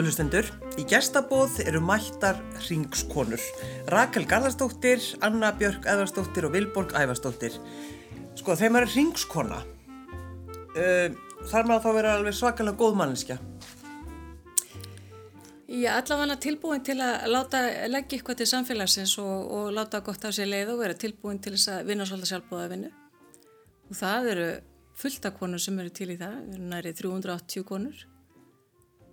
Góðlustendur, í gestabóð eru mættar ringskonur. Rakel Garðarsdóttir, Anna Björk Eðarsdóttir og Vilborg Ævarsdóttir. Sko, þeim eru ringskona. Uh, þar maður þá vera alveg svakalega góð manniska. Já, allavega tilbúin til að láta leggja eitthvað til samfélagsins og, og láta gott af sér leið og vera tilbúin til þess að vinna svolítið sjálfbóða vinnu. Og það eru fullta konur sem eru til í það, við erum nærið 380 konur.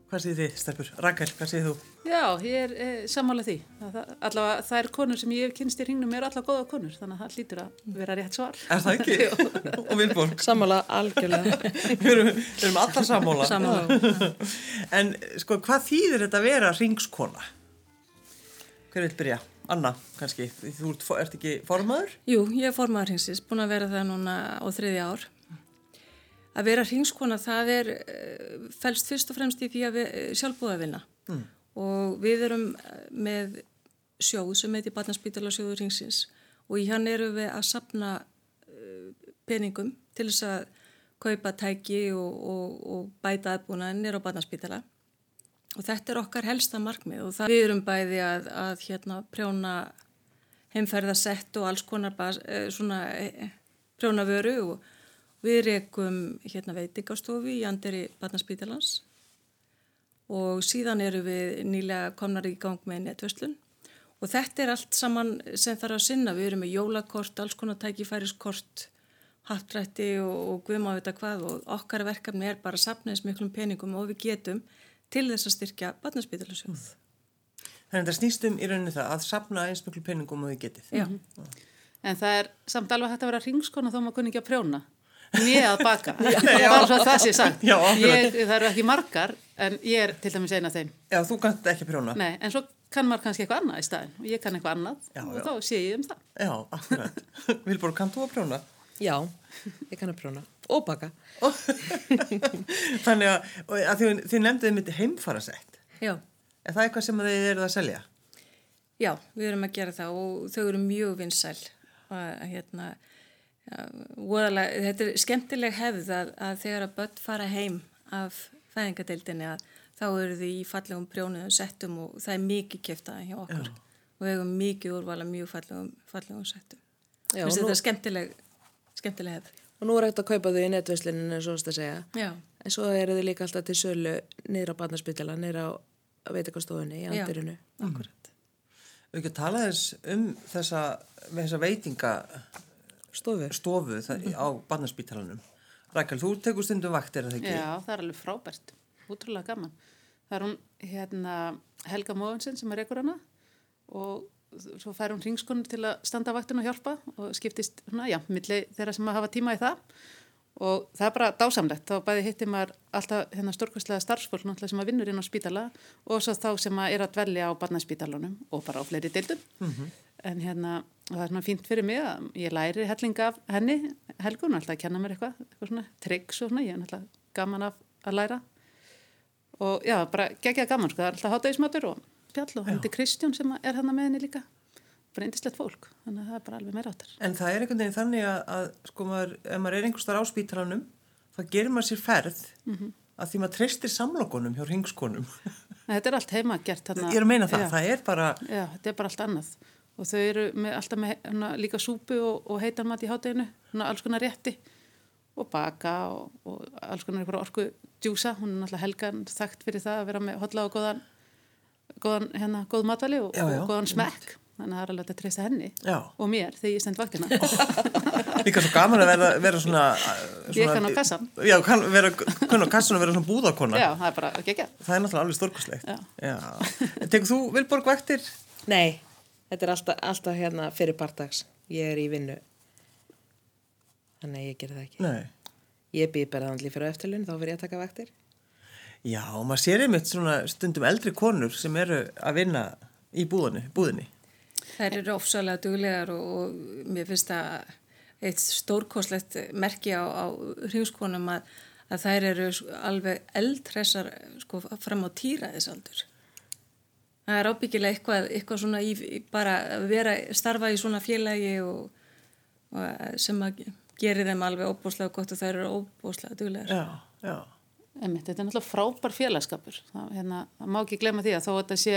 Hvað séð þið, Stefur? Rakel, hvað séð þú? Já, ég er e, sammála því. Það, allavega það er konur sem ég hef kynst í hringnum er allavega góða konur, þannig að það lítur að vera rétt svar. Er það ekki? og Vilborg? Sammála, algjörlega. við erum, erum allar sammála. Sammála. en sko, hvað þýðir þetta að vera ringskona? Hver vil byrja? Anna, kannski. Þú ert, ert ekki formaður? Jú, ég er formaður hinsins, búin að vera það núna á þriði ár að vera hringskona það er fælst fyrst og fremst í því að við sjálfbúða vinna mm. og við erum með sjóð sem heiti Barnaspítala sjóður hringsins og í hann eru við að sapna peningum til þess að kaupa tæki og, og, og bæta aðbúnaðinir á Barnaspítala og þetta er okkar helsta markmið og það við erum bæði að, að hérna prjóna heimferðasett og alls konar bas, svona prjóna vöru og Við rekum hérna veitingastofu í Anderi Barnaspítalans og síðan eru við nýlega komnar í gang með netvöslun og þetta er allt saman sem þarf að sinna. Við erum með jólakort, alls konar tækifæriskort, hattrætti og, og guðum á þetta hvað og okkar verkefni er bara að sapna eins miklum peningum og við getum til þess að styrkja Barnaspítalasjóð. Þannig að það snýstum í rauninu það að sapna eins miklum peningum og við getið. Já. En það er samt alveg hægt að vera ringskona þó maður kunni ekki að prjóna mér að baka bara svo að það sé sagt Já, ég, það eru ekki margar en ég er til dæmis eina þeim Já, þú kannt ekki prjóna Nei, en svo kann maður kannski eitthvað annað í staðin og ég kann eitthvað annað Já, og já. þá sé ég um það Já, akkurat Vilborg, kannt þú að prjóna? Já, ég kann að prjóna og baka. Þannig að, að þið, þið nefndið mitt heimfarasett Já. Er það eitthvað sem þið eruð að selja? Já, við erum að gera það og þau eru mjög vinsæl að hérna voðalega, þetta er skemmtileg hefð að, að þegar að börn fara heim af fæðingadeildinni að þá eru þið í fallegum prjónuðum settum og það er mikið kjöftaði hjá okkur Já. og við hefum mikið úrvala mjög fallegum, fallegum settum. Já, nú, þetta er skemmtileg, skemmtileg hefð. Og nú er hægt að kaupa þau í netveslinu eins og það segja. Já. En svo eru þau líka alltaf til sölu niður á barnaspítala, niður á veitikastofunni í andirinu. Já, akkurat. Við ekki að tala þess um þessa, þessa veitinga stofu, stofu það, á barnaspítalanum. Rækjál, þú tekur stundum vaktir, er það ekki? Já, það er alveg frábært, útrúlega gaman. Það er hún hérna, Helga Móðinsson sem er ekkur hana og svo fær hún ringskonu til að standa vaktinu og hjálpa og skiptist, svona, já, milli þeirra sem að hafa tíma í það og það er bara dásamlegt. Þá bæði hittir maður alltaf hérna stórkvæslega starfsfólk náttúrulega sem að vinnur inn á spítala og svo þá sem að er að dvelja á barnaspítalunum og bara á fleiri deildum. Mm -hmm. En hérna, það er svona fínt fyrir mig að ég læri helling af henni, Helgun, alltaf að kenna mér eitthvað, eitthvað svona tryggs og svona, ég er alltaf gaman af að læra. Og já, bara geggjað gaman, sko, það er alltaf hátægismatur og spjall og hundi Kristján sem er hann með henni líka. Bara eindislegt fólk, þannig að það er bara alveg meira áttar. En það er einhvern veginn þannig að, að sko, maður, ef maður er einhvers þar á spítalanum, þá gerir maður sér ferð mm -hmm. að því maður treystir samlokunum hjá ringskonum. Þetta er allt heima gert. Ég er að meina það, já. það er bara... Já, og þau eru með, alltaf með hana, líka súpu og, og heitan mat í hátteginu alls konar rétti. Og baka og, og alls konar orku djúsa, hún er náttúrulega helgan þekkt fyrir það að vera með hotla og góðan, góðan hérna, góð matvæli og, já, já. og góðan smekk. Þannig að það er alveg að treysta henni já. og mér þegar ég stend vaktina. Líka svo gaman að vera, vera svona, svona Ég kann á kassan Já, kann vera kann á kassan og vera svona búðakona Já, það er bara ekki ekki Það er náttúrulega alveg stórkoslegt Tegur þú Vilborg vektir? Nei Þetta er alltaf, alltaf hérna fyrir partags. Ég er í vinnu. Þannig að ég ger það ekki. Nei. Ég býð bara þannig fyrir eftirlun, þá fyrir ég að taka vaktir. Já, og maður sér einmitt svona stundum eldri konur sem eru að vinna í búðinni. búðinni. Það eru ofsalega duglegar og, og mér finnst það eitt stórkoslegt merki á, á hringskonum að, að þær eru alveg eldhressar sko, fram á týraðisaldur. Það er ábyggilega eitthvað, eitthvað svona í, bara að vera, starfa í svona félagi og, og sem að gerir þeim alveg óbúslega gott og þær eru óbúslega duglegar. Já, já. Einmitt, þetta er náttúrulega frábær félagskapur. Það, hérna, það má ekki glemma því að þó að þetta sé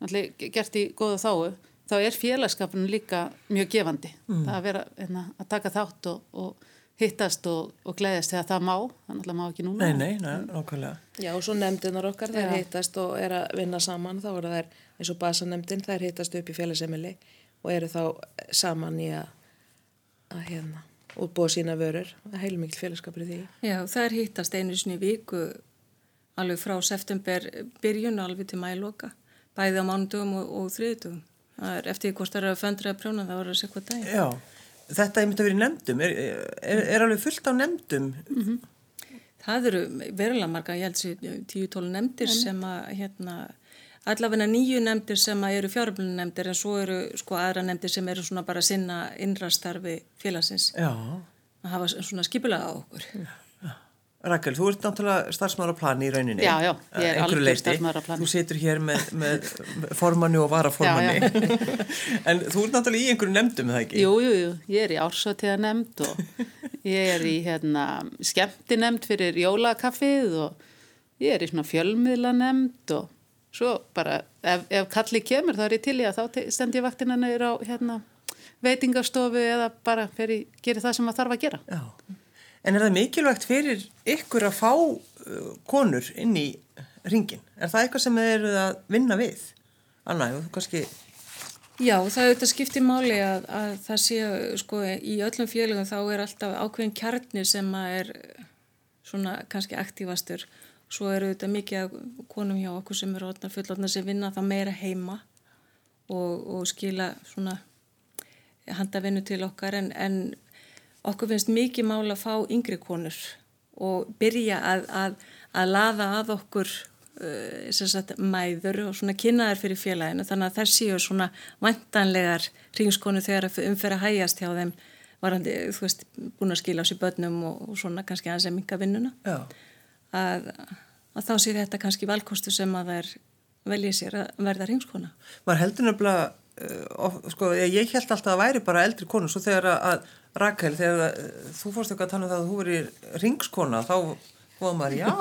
náttúrulega gert í góða þáu, þá er félagskapurinn líka mjög gefandi. Mm. Það að vera hérna, að taka þátt og, og hittast og, og gleyðast þegar það má, það náttúrulega má ekki núna. Nei, nei, nei, nákvæmlega. Já, og svo nefndunar okkar, þær Já. hittast og er að vinna saman, þá eru þær eins og basanemndin, þær hittast upp í félagsemili og eru þá saman í að, að hérna, útbúa sína vörur, það heilmikil félagskapur í því. Já, það er hittast einu sinni í viku alveg frá september byrjun alveg til mæloka, bæði á mánudugum og, og þriðdugum. Það er eftir hvort það er að föndra að prjóna það var að segja hvað daginn. Já, þetta er myndið að vera í nefndum, er, er, er alveg fullt á nefndum? Það eru verulega marga, ég held sér 10-12 nefndir sem að hérna, allavegna nýju nefndir sem að eru fjáröflunum nefndir en svo eru sko aðra nefndir sem eru svona bara sinna innrastarfi félagsins Já. að hafa svona skipulega á okkur. Rakel, þú ert náttúrulega starfsmaður á plani í rauninni. Já, já, ég er Að starfsmaður á plani. Þú situr hér með, með formanni og varaformanni. en þú ert náttúrulega í einhverju nefndum, það ekki? Jú, jú, jú, ég er í ársótiða nefnd og ég er í hérna, skemmti nefnd fyrir jólakaffið og ég er í svona fjölmiðla nefnd og svo bara ef, ef kalli kemur þá er ég til í að þá te- stend ég vaktina neyður á hérna, veitingastofu eða bara fyrir, gerir það sem maður þarf að gera. Já. En er það mikilvægt fyrir ykkur að fá uh, konur inn í ringin? Er það eitthvað sem þið eru að vinna við? Anna, þú kannski... Já, það er auðvitað skipti máli að, að það sé, sko, í öllum félagum þá er alltaf ákveðin kjarnir sem er svona kannski aktífastur. Svo eru auðvitað mikið konum hjá okkur sem eru orðnar fullorðnar sem vinna það meira heima og, og skila svona handa vinnu til okkar en, en okkur finnst mikið mál að fá yngri konur og byrja að, að, að laða að okkur uh, sagt, mæður og svona kynnaðar fyrir félaginu. Þannig að þær séu svona vantanlegar ringskonu þegar að hægjast hjá þeim varandi, þú veist, búin að skila á sér börnum og, og svona kannski aðeins að minka vinnuna. Að, að þá sé þetta kannski valkostu sem að þær velji sér að verða ringskona. Maður heldur nefnilega, uh, of, sko, ég held alltaf að væri bara eldri konu, svo þegar að, að Rakel, þegar uh, þú fórst eitthvað að tala um það að þú verið ringskona, þá var maður, já,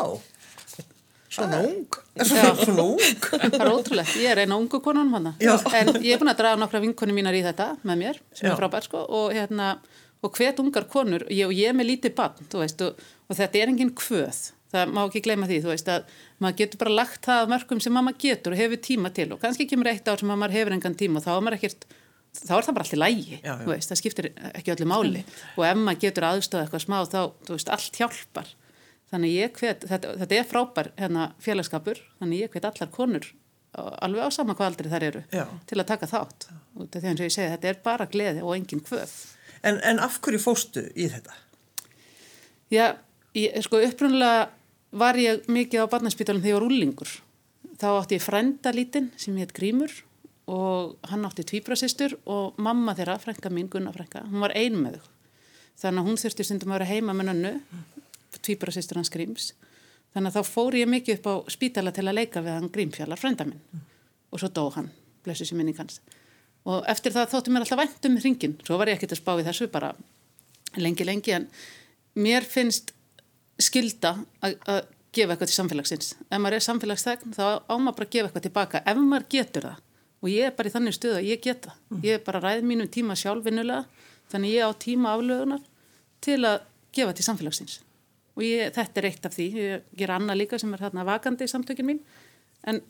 svona ung, svona, ung. Það er ótrúlegt, ég er eina ungu konunum hana Já. en ég er búin að draga nokkra vinkonu mínar í þetta með mér, sem Já. er frábært sko og hérna, og hvet ungar konur ég, og ég er með lítið barn, þú veist og, og þetta er engin kvöð, það má ekki gleyma því þú veist að maður getur bara lagt það af mörgum sem maður getur og hefur tíma til og kannski kemur eitt ár sem að maður hefur engan tíma og þá er ekkert þá er það bara allt í lægi, Já, já. veist, það skiptir ekki öllu máli og ef maður getur aðstöða eitthvað smá þá, þú veist, allt hjálpar þannig ég hvet, þetta, þetta er frábær hérna, félagskapur, þannig ég hvet allar konur alveg á sama hvað aldrei þær eru Já. til að taka þátt og þetta er eins og ég segi, þetta er bara gleði og engin kvöð En, en af hverju fóstu í þetta? Já, ég, sko upprunalega var ég mikið á barnaspítalum þegar ég var úlingur þá átti ég frænda lítinn sem hétt Grímur og hann átti tvíbrasistur og mamma þeirra, frænka mín, Gunna frænka, hún var ein með þau. Þannig að hún þurfti stundum að vera heima með nönnu, tvíbrasistur hans Gríms. Þannig að þá fór ég mikið upp á spítala til að leika við hann Grímfjallar, frænda minn. Og svo dó hann, blessu sér minning hans. Og eftir það þóttu mér alltaf vænt um hringin. Svo var ég ekkert að spá í þessu bara lengi, lengi, en mér finnst skilda að að gefa eitthvað til samfélagsins. Ef maður er samfélagsþegn þá á maður bara að gefa eitthvað tilbaka ef maður getur það. Og ég er bara í þannig stuð að ég geta. Ég er bara ræð mínum tíma sjálfvinnulega þannig ég á tíma aflögunar til að gefa til samfélagsins. Og ég, þetta er eitt af því. Ég ger annað líka sem er þarna vakandi í samtökin mín. En,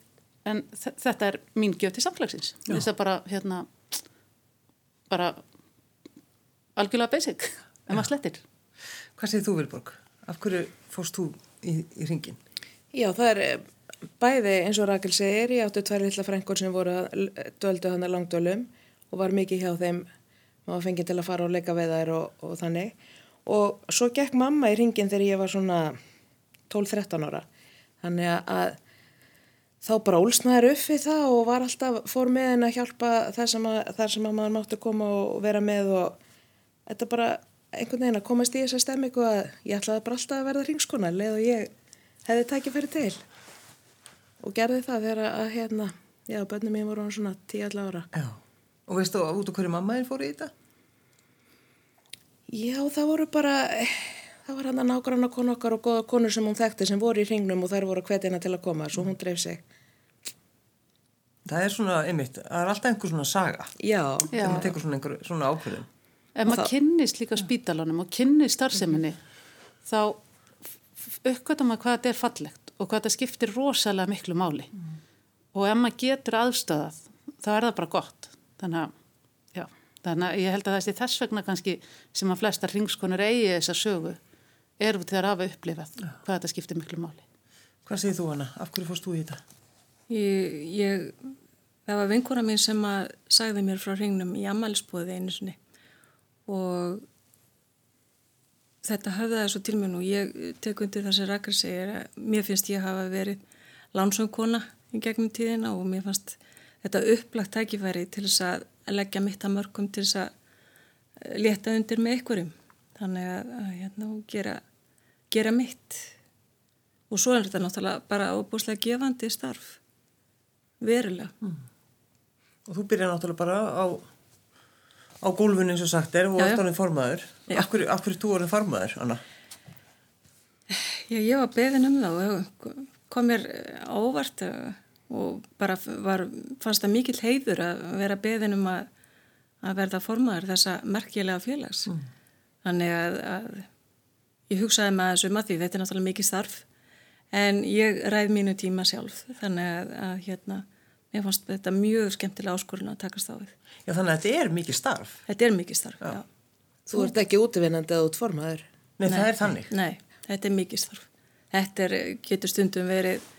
en þe- þetta er mín gjöf til samfélagsins. Þess að bara, hérna, bara algjörlega basic, ef maður slettir. Hvað segir þú, Vilborg? Af hverju fórst þú í, í ringin? Já, það er eh, bæði eins og Rakel segir, ég átti tvær lilla frængur sem voru að döldu hann að langdölum og var mikið hjá þeim, maður fengið til að fara og leika við þær og, og þannig. Og svo gekk mamma í ringin þegar ég var svona 12-13 ára. Þannig að þá bara ólsnaður upp við það og var alltaf, fór með henni að hjálpa þar sem að, þar sem að maður mátti koma og vera með og þetta bara einhvern veginn að komast í þessa stemmingu að ég ætlaði bara alltaf að verða ringskona leið og ég hefði tækifæri til og gerði það þegar að hérna, já, börnum mér voru svona 10-11 ára. Já. Og veistu út af hverju mamma þín fór í þetta? Já, það voru bara, það var hann að nágranna konu okkar og goða konur sem hún þekkti sem voru í hringnum og þær voru hana til að koma, svo hún dreif sig. Það er svona, einmitt, það er alltaf einhver svona saga. Já, Þegar maður tekur svona einhver svona ákvörðin. Ef maður kynnist líka spítalunum og kynnist starfseminni þá uppkvæmta maður hvað þetta er fallegt og hvað þetta skiptir rosalega miklu máli. Og ef maður getur aðstöðað þá er það bara gott. Þannig að, já, þannig að ég held að það sé þess vegna kannski sem að flesta ringskonur eigi þessa sögu eru þegar hafa upplifað hvað þetta skiptir miklu máli. Hvað segir þú hana? Af hverju fórst þú í þetta? Ég, ég, það var vinkona mín sem að sagði mér frá hringnum í ammælisbúði einu sinni og þetta höfðaði svo til mér nú. Ég tek undir það sem Rakar segir mér finnst ég hafa verið lánsöngkona í gegnum tíðina og mér fannst þetta upplagt tækifæri til þess að leggja mitt að mörgum til þess að leta undir með ykkurum. Þannig að, að hérna, gera, gera mitt og svo er þetta náttúrulega bara óbúslega gefandi starf verulega mm. Og þú byrjar náttúrulega bara á, á gólfunni eins og sagt er og Já, já. hann formaður. Hverju, af hverju þú orðin formaður, Anna? Já, ég var beðin um það og kom mér á óvart eh, og bara var, fannst það mikill heiður að vera beðin um að, að verða formaður þessa merkilega félags. Þannig að, að ég hugsaði með þessu maður því þetta er náttúrulega mikið starf en ég ræð mínu tíma sjálf þannig að, að hérna, mér fannst þetta mjög skemmtilega áskorun að takast á við. Já, þannig að þetta er mikið starf. Þetta er mikið starf, já. þú ert ekki útvinnandi að út formaður. Nei, það er þannig. Nei, þetta er mikið starf. Þetta er, getur stundum verið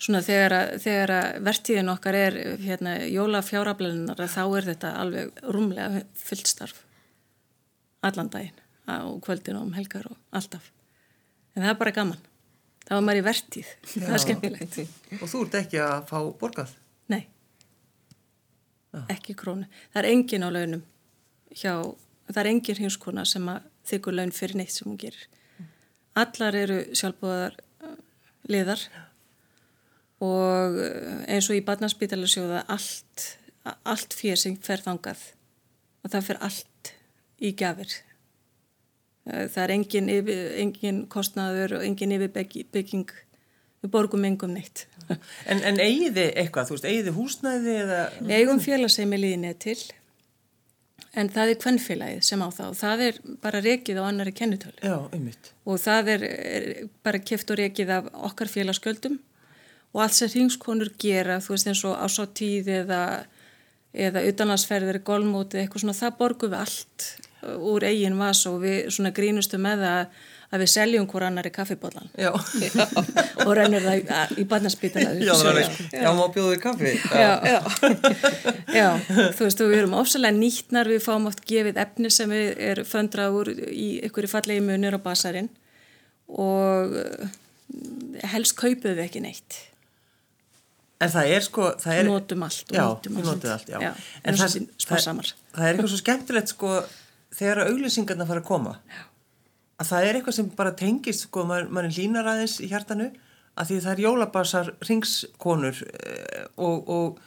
svona þegar að, þegar að vertíðin okkar er hérna jóla fjáraflelunar þá er þetta alveg rúmlega fullt starf allan daginn á kvöldin og um helgar og alltaf. En það er bara gaman. Það var maður í vertíð. Það er skemmtilegt. Og þú ert ekki að fá borgað. Nei, ekki krónu. Það er engin á launum hjá, það er engin hinskona sem að þykkur laun fyrir neitt sem hún gerir. Allar eru sjálfbúðar liðar og eh, eins og í barnaspítalarsjóða allt, allt fyrir sem fer þangað og það fer allt í gafir. Eh, Það er engin, engin kostnaður og engin yfirbygging. Við borgum engum neitt. En, en eigiði eitthvað, þú veist, eigiði húsnæði eða... Eigum félagsheimiliðinni til en það er kvennfélagið sem á það og það er bara rekið á annari kennutölu Já, einmitt. og það er, er bara kift og rekið af okkar félagsgjöldum. Og allt sem hringskonur gera, þú veist eins og ásáttíð eða, eða utanlandsferðir, golfmótið, eitthvað svona, það borgum við allt úr eigin vas og við svona grínustu með það að við seljum hver annar í kaffibólan og rennir það í, í barnaspítala já, það er, má bjóðu kaffi. Já, já. já, þú veist, við erum ofsalega nýtnar, við fáum oft gefið efni sem við er föndrað úr í einhverju fallegi munir á basarinn og eh, helst kaupuð við ekki neitt. En það er sko, það er... Notum allt já, nýtum við allt. notum allt, já. Já, en það, það, það er eitthvað svo skemmtilegt sko, þegar auglýsingarna fara að koma. Já. Að það er eitthvað sem bara tengist, sko, maður, maður línar aðeins í hjartanu, að því það er jólabasar ringskonur eh, og, og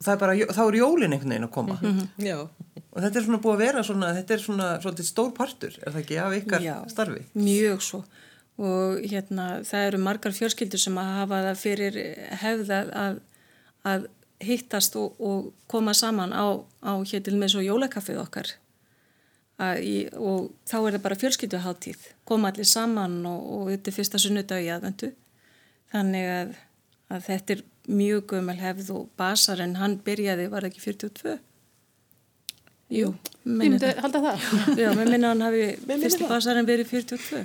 það er bara, þá er jólin einhvern veginn að koma. Já. Og þetta er svona búið að vera svona, þetta er svona svolítið stór partur, er það ekki, af ykkar Já, starfi? Mjög svo og hérna það eru margar fjölskyldur sem að hafa það fyrir hefða að, að hittast og, og koma saman á, á hér til með svo jólakaffið okkar í, og þá er það bara fjölskylduháttíð koma allir saman og, og þetta er fyrsta sunnudagi aðvendu þannig að, að þetta er mjög gömul hefð og basarinn hann byrjaði, var það ekki 42? Jú, Ég minni myndi það. halda það. Já, mér minna hann hafi það. basarinn verið 42.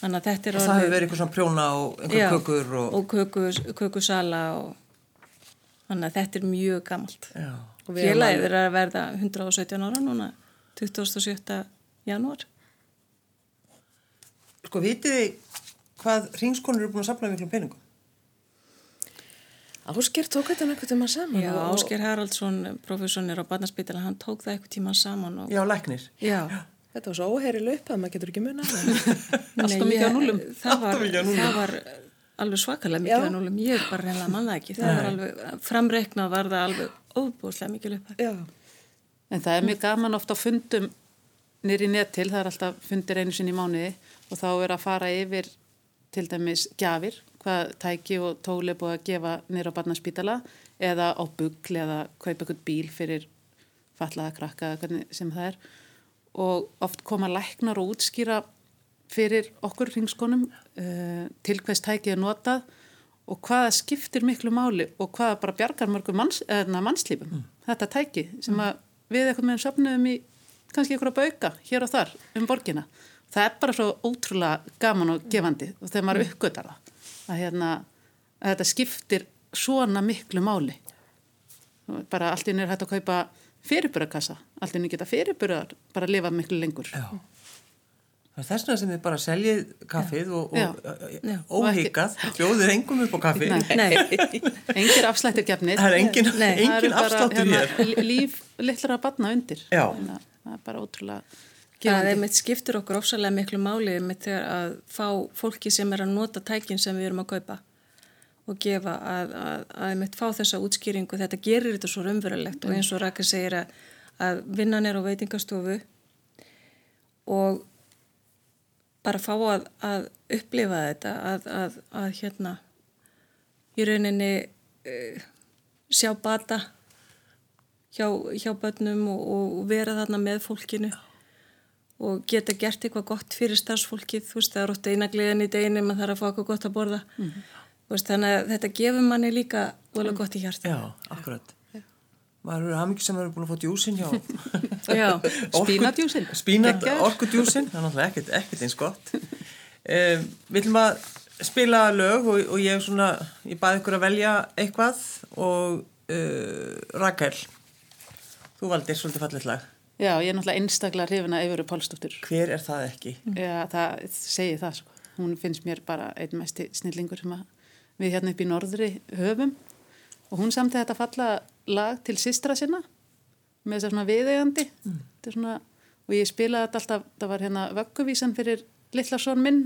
Þannig að þetta er Það hefur verið eitthvað svona prjóna og einhver kökur og... og köku, kökusala og þannig að þetta er mjög erum Félagið er að verða 117 ára núna, 27. janúar. Sko, vitið þið hvað ringskonur eru búin að safna miklum peningum? Ásker tók þetta einhvern tíma saman. Já, og- Ásker Haraldsson, professionir á Barnaspítala, hann tók það eitthvað tíma saman og Já, læknir. já. Þetta var svo óheyrileg upp að maður getur ekki munið. Alltaf mikið á ég- núllum. Það var, það var alveg svakalega mikið Já. á núlum, ég bara reynilega manna ekki, það var alveg, framreiknað var það alveg óbúslega mikið upp. Já. En það er mjög gaman oft á fundum nýri netil, það er alltaf fundir einu sinni í mánuði og þá er að fara yfir til dæmis gjafir, hvað tæki og tóli búið að gefa nýra á barnaspítala eða á bugl eða kaupa eitthvað bíl fyrir fallaða krakka sem það er og oft koma læknar og útskýra fyrir okkur ringskonum uh, til hvers tækið er notað og hvaða skiptir miklu máli og hvaða bara bjargar mörgum manns, mannslífum mm. þetta tæki sem mm. Við eitthvað meðan söfnum í kannski einhverja bauka hér og þar um borgina. Það er bara svo ótrúlega gaman og gefandi og þegar maður mm. uppgötar það að, hérna, að þetta skiptir svona miklu máli. Bara allt í nýr hægt að kaupa fyrirbúrakassa, allt í nýr geta fyrirbúrar bara að lifa miklu lengur. Já. er þess vegna sem þið bara seljið kaffið og, og óhíkað, bjóðið engum upp á kaffið. Nei, engir afslættir gefnir. Það er engin, engin afslættir hér. Hérna, líf litlar að batna undir. Já. Það er bara ótrúlega. Það er mitt skiptur okkur ofsalega miklu máli með þegar að fá fólki sem er að nota tækin sem við erum að kaupa og gefa að, að, að mitt fá þessa útskýringu. Þetta gerir þetta svo raunverulegt og eins og Raka segir að, að vinnan er á veitingastofu og bara fá að, að upplifa þetta að, að, að hérna í rauninni uh, sjá bata hjá, hjá börnum og, og vera þarna með fólkinu og geta gert eitthvað gott fyrir starfsfólkið, þú veist það er ótt einagliðin í deginu, maður þarf að fá eitthvað gott að borða. Mm -hmm. veist, þannig að þetta gefur manni líka volið gott í hjarta Já, akkurat maður eru hafmyggi sem eru búin að fá djúsin hjá spínadjúsin. spínat, orkudjúsin, það er náttúrulega ekkert, ekkert eins gott. Um, við ætlum að spila lög og, og ég svona ég baði ykkur að velja eitthvað og uh, Rakel þú valdir svolítið fallit lag. Já, ég er náttúrulega einstaklega hrifina yfir Pálsdóttir Hver er það ekki? Já, það segi það sko. hún finnst mér bara einn mest snillingur sem við hérna upp í norðri höfum og hún samti þetta falla lag til sistra sinna með þess að svona viðegandi mm. svona, og ég spilaði þetta alltaf, það var hérna vögguvísan fyrir lillarsón minn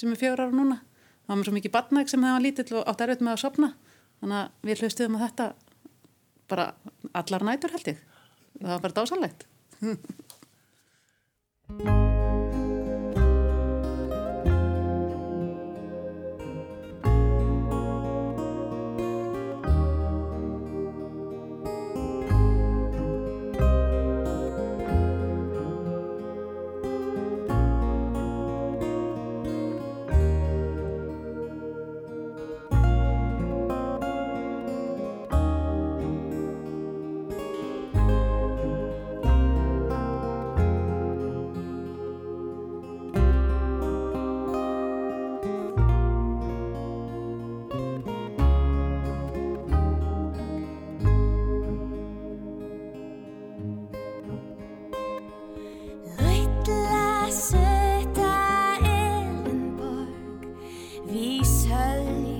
sem er fjögur ára núna. Það var mér svo mikið badnæg sem það var lítill og átt erfitt með að sopna þannig að við hlustuðum á þetta bara allar nætur held ég. Það var bara dásanlegt tell you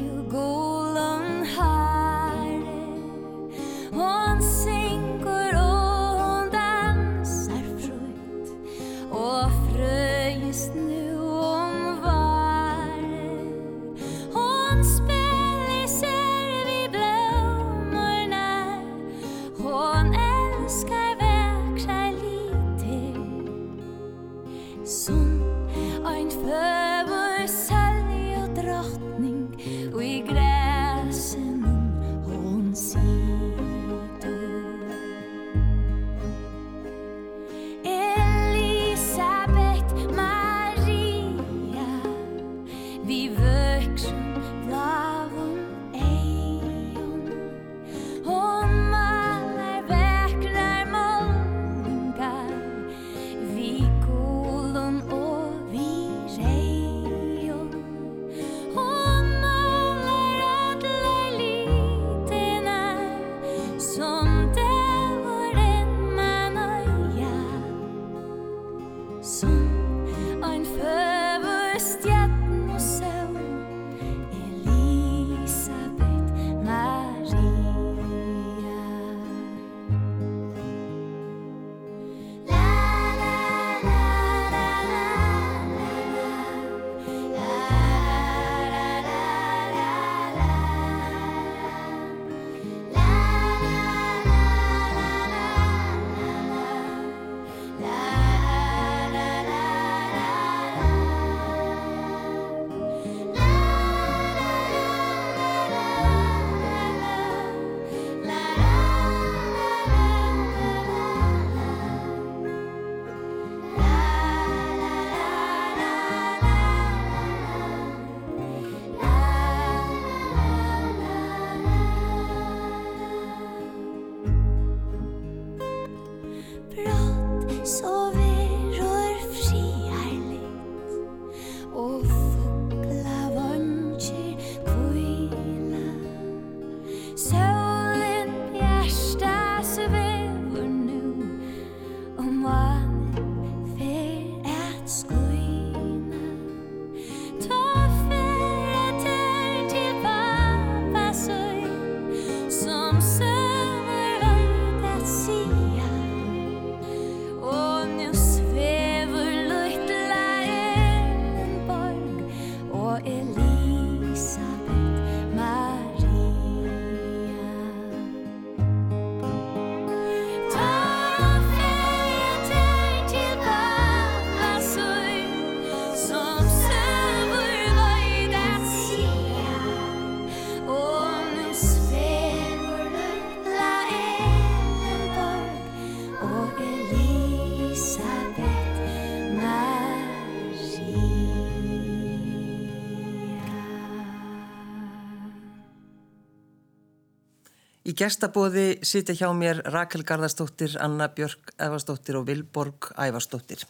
Í gestabóði sitja hjá mér Rakel Garðarsdóttir, Anna Björk Evarsdóttir og Vilborg Ævarsdóttir.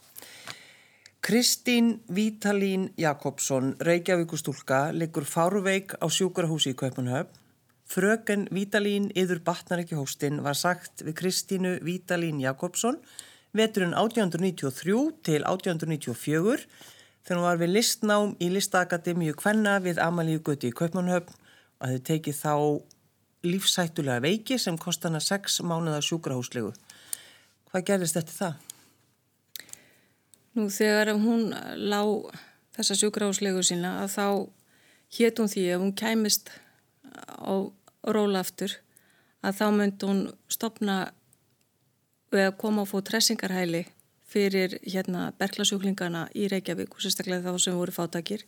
Kristín Vítalín Jakobsson, Reykjavíkustúlka, liggur fárveik á sjúkrahúsi í Kaupanhöfn. Fröken Vítalín yður batnar ekki hóstinn var sagt við Kristínu Vítalín Jakobsson veturinn 1893 til 1894 þegar hún var við listnám í Listakademíu Kvenna við Amalíu Gutti í Kaupanhöfn og það hefði tekið þá lífsættulega veiki sem kost hana 6 mánuða sjúkrahúslegu. Hvað gerðist eftir það? Nú þegar hún lág þessa sjúkrahúslegu sína að þá hétt hún því að hún kæmist á rólaftur að þá myndi hún stopna við að koma og fóð tressingarhæli fyrir hérna berglasjúklingana í Reykjavík og sérstaklega þá sem voru fátakir.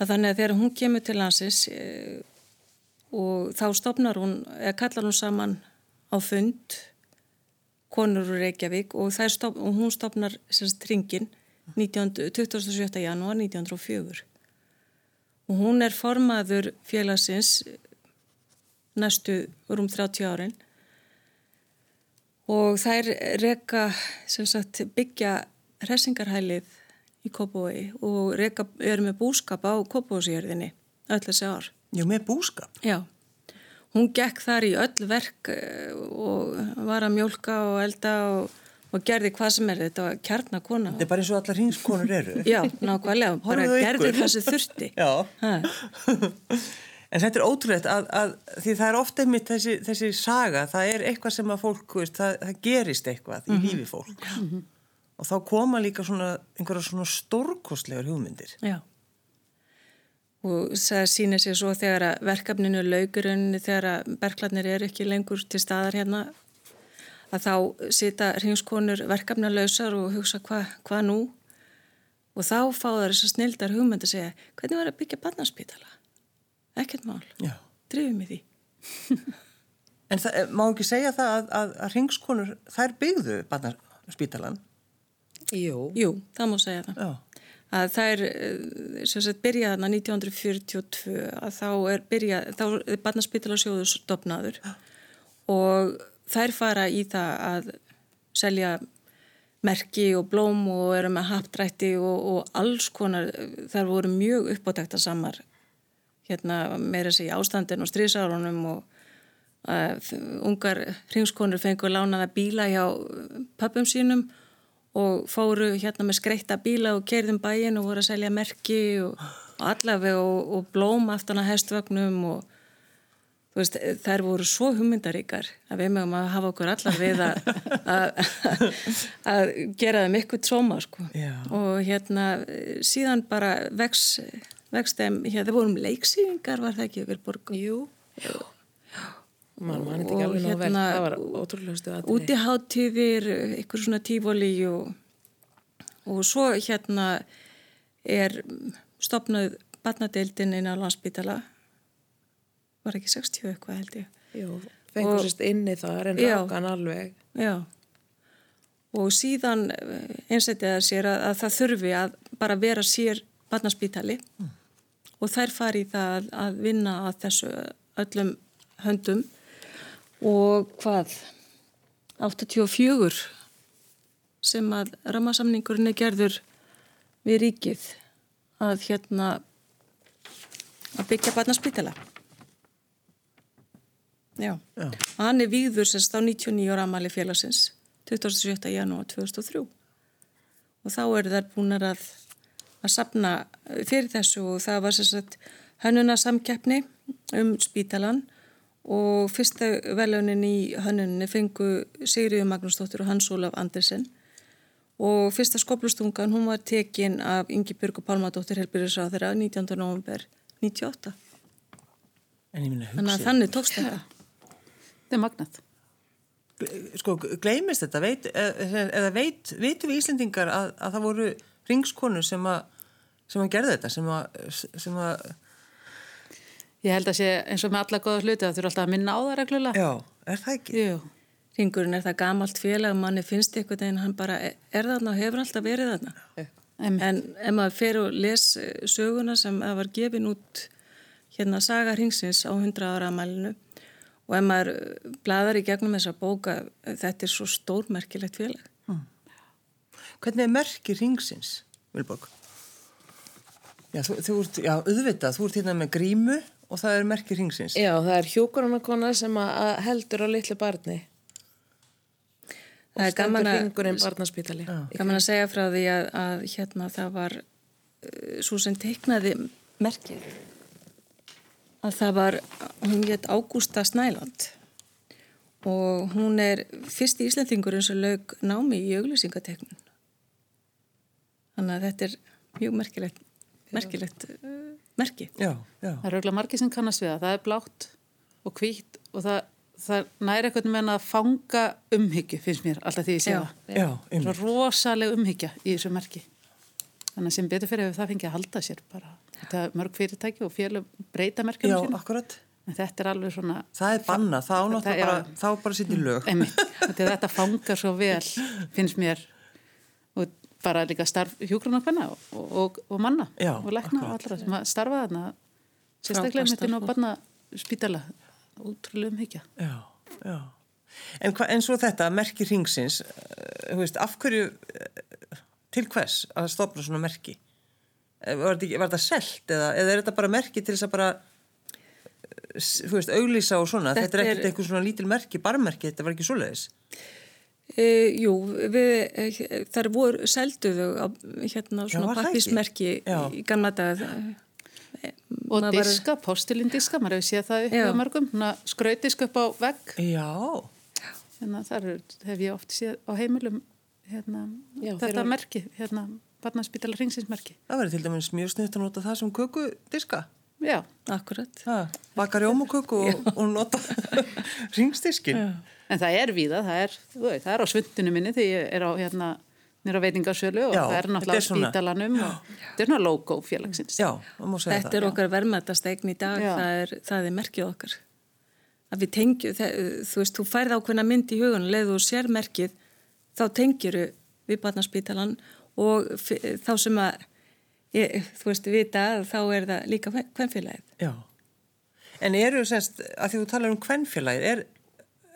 Að þannig að þegar hún kemur til landsins eh, og þá stopnar hún, eða kallar hún saman á fund konur úr Reykjavík og, stop, og hún stopnar sérst ringin 27. janúar 1904 og hún er formaður félagsins næstu um 30 árin og þær reyka byggja hressingarhælið í Kópavói og reyka, er með búskap á Kópavósjörðinni öll þessi ár Já, með búskap? Já, hún gekk þar í öll verk eh, og var að mjölka og elda og, og gerði hvað sem er, þetta var kjarnakona. Þetta er bara eins og allar hinskonur eru. Já, nákvæmlega, bara gerði það sem þurfti. Já, en þetta er ótrúlegt að, að því það er ofta einmitt þessi, þessi saga, það er eitthvað sem að fólk, veist, það, það gerist eitthvað í mm -hmm. lífi fólk. Mm -hmm. Og þá koma líka svona einhverja svona stórkostlegar hugmyndir. Já og það sýnir sér svo þegar að verkefninu laugurunni þegar að berglarnir eru ekki lengur til staðar hérna að þá sita hringskonur verkefna lausar og hugsa hvað hva nú? Og þá fá það þess að snildar hugmynd að segja hvernig var að byggja barnarspítala ekkert mál, drifum við því. En það, eh, má ekki segja það að, að, að hringskonur þær byggðu barnarspítalan? Jú. Jú, það má segja það. Já að það er eh, sem sagt byrjaðna 1942 að þá er byrjað, þá er barnaspítalarsjóður stopnaður og þær fara í það að selja merki og blóm og eru með hapdrætti og, og alls konar, þar voru mjög uppátækta samar hérna meira sig ástandin og strísárunum og uh, ungar hringskonur fengur lánaða bíla hjá pappum sínum og fóru hérna með skreitta bíla og kerðum bæin og voru að selja merki og, og allaveg og, og blóm aftan að hestvögnum og þú veist, þær voru svo hugmyndaríkar að við mögum að hafa okkur allar við að, að, að gera þeim eitthvað tróma sko. og hérna síðan bara vex, vex þeim, hérna það vorum leiksýfingar var það ekki, Vilborg? Jú, jú Man, man og hérna það var ótrúlega stuð aðrið útiháttíðir, ykkur svona tífóli og, og svo hérna er stopnað barnadeildin inn á landsbytala var ekki 60 eitthvað held ég. Jú, fengur sérst inni þar en rákan alveg. Já. Og síðan eh, einsættið að sér að, að það þurfi að bara vera sér barnaspítali. Mm. og þær fari það að, að vinna að þessu öllum höndum og hvað 84 sem að ramasamningurinn er gerður við ríkið að hérna að byggja barnaspítala já, já. hann er víður sérst á 99 ára amali félagsins 27. janúar 2003 og þá eru þær búinar að, að sapna fyrir þessu og það var sérstaklega hönnuna samkeppni um spítalan og fyrsta veljónin í hönnuninni fengu Sigriður Magnúsdóttir og Hans Ólaf Andersen og fyrsta skoplustungan hún var tekin af Ingi Björg og Pálmadóttir helbyrjusráð þeirra 19. november 98. Þannig að þannig tókst þetta. Þetta er magnat. Sko, gleimist þetta, veit, eða veit, veitum við Íslendingar að, að það voru ringskonu sem að, sem að gerða þetta, sem að, sem að Ég held að sé eins og með alla góða hluti að þú eru alltaf að minna á það reglulega. Já, er það ekki? Jú. Ringurinn er það gamalt félag, manni finnst eitthvað en hann bara er þarna og hefur alltaf verið þarna. Einmitt. En ef maður fer og les eh, söguna sem var gefin út hérna Saga Ringsins á 100 ára amælinu og ef maður eh, bladar í gegnum þessa bóka, þetta er svo stórmerkilegt félag. Hmm. Hvernig er merki ringsins, Vilborg? Já, þú, þú ert, já, auðvitað, þú ert hérna með grímu og það er merki ringsins. Já, það er hjókurannakona sem að heldur á litlu barni og stendur hringurinn barnaspítali. Gaman að segja frá því að, að hérna það var uh, svo sem teiknaði merkið að það var, hún hétt Ágústa Snæland og hún er fyrst í Íslandingurinn sem lög námi í auglýsingateknun. Þannig að þetta er mjög merkilegt, merkilegt uh, merki. Já, já. Það eru auðvitað margir sem kannast við það. Það er blátt og hvítt og það, það næri eitthvað með að fanga umhyggju, finnst mér, alltaf því ég sé Já, það. Já, einmitt. er rosaleg umhyggja í þessu merki. Þannig að sem betur fyrir það fengið að halda sér bara. Þetta er mörg fyrirtæki og félög breyta merkjum Já, sín. akkurat. En þetta er alveg svona... Það er banna, þá náttúrulega já. bara, þá bara sitt í lög. Einmitt. Þetta fangar svo vel, finnst mér. Og bara líka starf hjúgrunarkvenna og, og, og manna Já, og lekna og allra sem að starfa þarna. Sérstaklega inn á starf. barna spítala. Útrúlega umhyggja. Já, já. En, hva, en svo þetta, merki ringsins, uh, veist, af hverju, uh, til hvers að stopna svona merki? Eh, Var þetta, ekki- var þetta selt eða, eða er þetta bara merki til þess að bara, uh, þú veist, auglýsa og svona? Þetta, Þetta er er- ekkert eitthvað svona lítil merki, barmerki, þetta var ekki svoleiðis. E, jú, við, e, þar voru selduðu á hérna svona var pappismerki í gamla daga. Og Maður var- diska, postilinn diska, maður hefur séð það upp hjá mörgum, svona skrautisk upp á vegg. Já, Hérna, þar er, hef ég oft séð á heimilum hérna, Já, þetta merki, hérna, barnaspítala ringsinsmerki. það verður til dæmis mjög sniðt að nota það sem kökudiska. Já, Akkurat. Ha, baka rjómaköku og, og nota ringstiskin. en það er víða, það er, þú veit, það er á svundinu minni þegar ég er á hérna, nýra veitingarsölu og Já, það er náttúrulega spítalanum og þetta er svona logo félagsins. Já, það má segja Þetta er okkar verðmættastegn í dag, Já. það er, það er merkið okkar. Að við tengjum, þú veist, þú færð ákveðna mynd í hugun, leðu þú sér merkið, þá tengjuru við barnaspítalan og þá sem að, ég, þú veist, vita, þá er það líka hvernfélagið. Já. En eru semst, að því þú talar um kvennfélagið, er,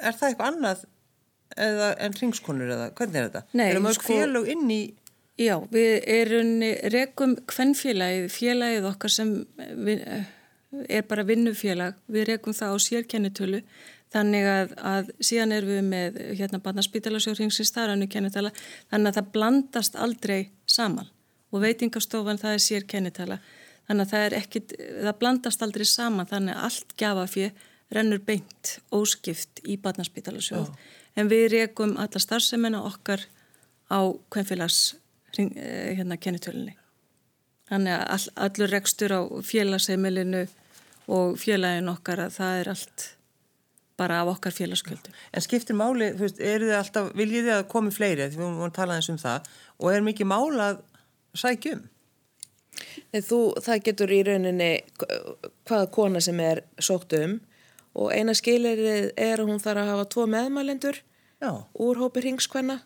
er það eitthvað annað eða, en ringskonur eða hvernig er þetta? Nei, Eru mörg sko- félög inn í, Já, við erum rekum hvernfélagið, félagið okkar sem við, er bara vinnufélag, við rekum það á sérkennitölu þannig að, að síðan erum við með hérna barnaspítalasjóðringsins þar annu kennitala þannig að það blandast aldrei saman og veitingastofan það er sérkennitala. Þannig að það er ekkit, það blandast aldrei saman þannig að allt gjafafið rennur beint óskipt í barnaspítalasjóð. En við rekum alla starfsemina okkar á hvernfélags eh, hérna kennitölunni. Þannig að all, allur rekstur á félagsheimilinu og félagin okkar að það er allt bara af okkar félagsköldu. en skiptir máli, þú veist, eru þið alltaf, viljið þið að komi fleiri, því við vorum að tala eins um það, og er mikið mál að sækjum? Þú, það getur í rauninni hvaða kona sem er sótt um og eina skilirið er að hún þarf að hafa tvo meðmælendur Já. úr hópi ringskvenna.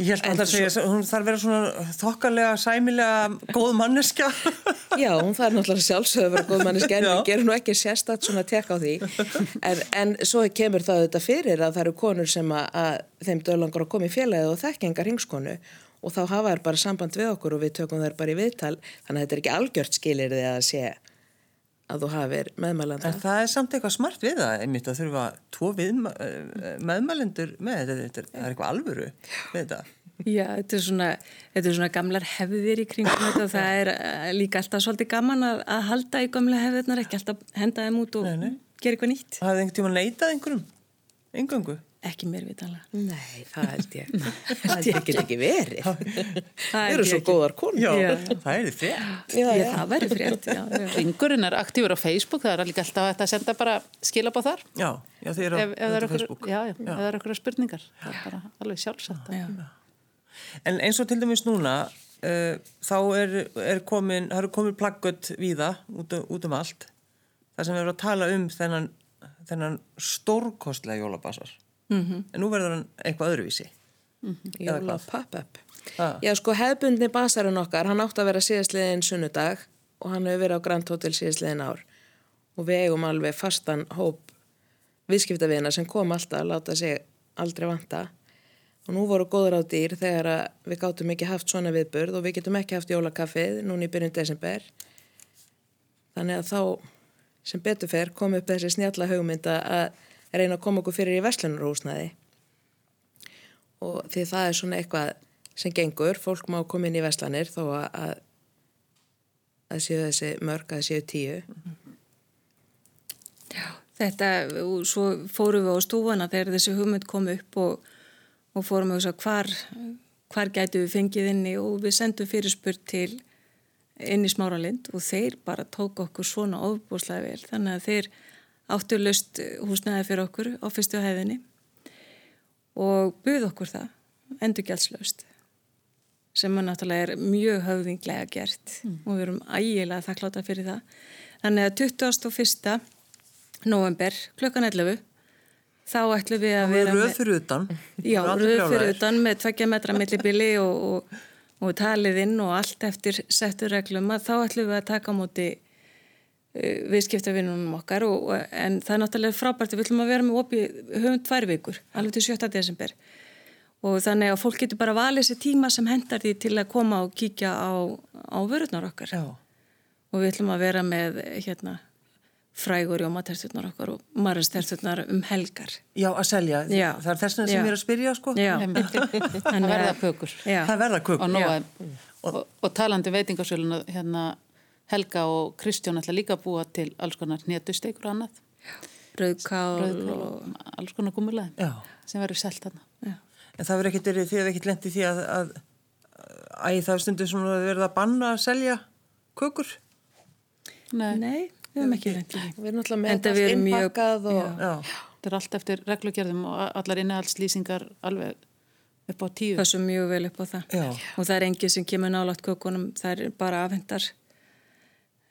Ég held að það segja, hún þarf að vera svona þokkalega, sæmilega góð manneskja. Já, hún þarf náttúrulega sjálfsögðu að vera góð manneski en við gerum nú ekki sérstætt svona tek á því. En, en svo kemur það þetta fyrir að það eru konur sem að, að þeim dölangar að koma í félagið og þekkinga ringskonu og þá hafa þær bara samband við okkur og við tökum þær bara í viðtal þannig að þetta er ekki algjört skilir því að sé að þú hafir meðmælanda. En það er samt eitthvað smart við það, einmitt að þurfa tvo viðma, meðmælendur með þetta, þetta er, það er eitthvað alvöru við þetta. Já, þetta er svona, þetta er svona gamlar hefðir í kringum þetta og það er eh, líka alltaf svolítið gaman að, að halda í gamla hefðirnar, ekki alltaf henda þeim út og Nei, nei. gera eitthvað nýtt. Hafið einhvern tíma neitað einhverjum? Engöngu? Ekki mér vitanlega. Nei, það held ég. Það get ekki verið. Það Þeir eru svo ekki. góðar konur. Já, Já. það er fyrir. Já, já. það væri frétt. Ringurinn er aktífur á Facebook, það er líka alltaf að senda bara skilabá þar. Já, já, þið eru á, Ef, ef á eru Facebook. okkur, já, já, ef það eru okkur spurningar, það er bara alveg sjálfsagt. En eins og til dæmis núna, uh, þá er, er komin, það eru komin plaggött víða út, út um allt. Það sem við erum að tala um þennan, þennan stórkostlega jólabasar. -hmm. En nú verður hann eitthvað öðruvísi. Eða Jóla hvað? pop-up. Ha. Já, sko, hefbundni basarinn okkar, hann átti að vera síðastliðin sunnudag og hann hefur verið á Grand Hotel síðastliðin ár. Og við eigum alveg fastan hóp viðskiptavina sem kom alltaf að láta sig aldrei vanta. Og nú voru góður á dýr þegar við gátum ekki haft svona viðburð og við getum ekki haft jólakaffið núna í byrjun desember. Þannig að þá sem betur fer kom upp þessi snjalla hugmynda að reyna að koma okkur fyrir í verslunarhúsnaði og því það er svona eitthvað sem gengur, fólk má koma inn í veslanir þó að, að, séu þessi mörg, að séu tíu. Þetta, og svo fórum við á stúfana þegar þessi hugmynd kom upp og, og fórum við að hvar, hvar gætu við fengið inni og við sendum fyrirspurt til inn í smáralind og þeir bara tók okkur svona ofbúslega vel þannig að þeir áttu löst húsnæði fyrir okkur á fyrstu hæðinni og buð okkur það, endur gjaldslaust sem er náttúrulega er mjög höfðinglega gert og við erum ægilega þakkláta fyrir það. Þannig að 21. november klukkan 11 þá ætlum við að vera er röð fyrir utan. Já, Og allir röð fyrir brjálaðir. utan með tveggja metra millibili og, og, og talið inn og allt eftir settur reglum að þá ætlum við að taka á móti viðskiptavinnunum okkar og, og, en það er náttúrulega frábært við ætlum að vera með opið, höfum tvær vikur alveg til 7. desember og þannig að fólk getur bara valið sér tíma sem hendar því til að koma og kíkja á, á vörurnar okkar Já. og við ætlum að vera með hérna frægur jómaterturnar okkar og marrasterturnar um helgar Já, að selja. Já. Það er þess vegna sem ég er að spyrja, sko. Já, Það verða kökur. Já. Það verða kökur. Og, og, og talandi veitingarsöluna, hérna Helga og Kristján ætla líka að búa til alls konar hnetusteikur og annað. rauðkál og og alls konar gumulega Já. sem verður selt þarna. já. En það verður ekkert verið, þið hefur ekkert lendið því að, að, að það er stundum svona verið að banna að selja kökur. Nei, Nei, við höfum ekki lendið því. Við erum náttúrulega með allt erum innpakkað og... Já. þetta er allt eftir reglugjörðum og allar innehaldslýsingar alveg upp á tíu. Passum mjög vel upp á það. Já. Og það er engið sem kemur nálátt kökunum, það er bara afhendar.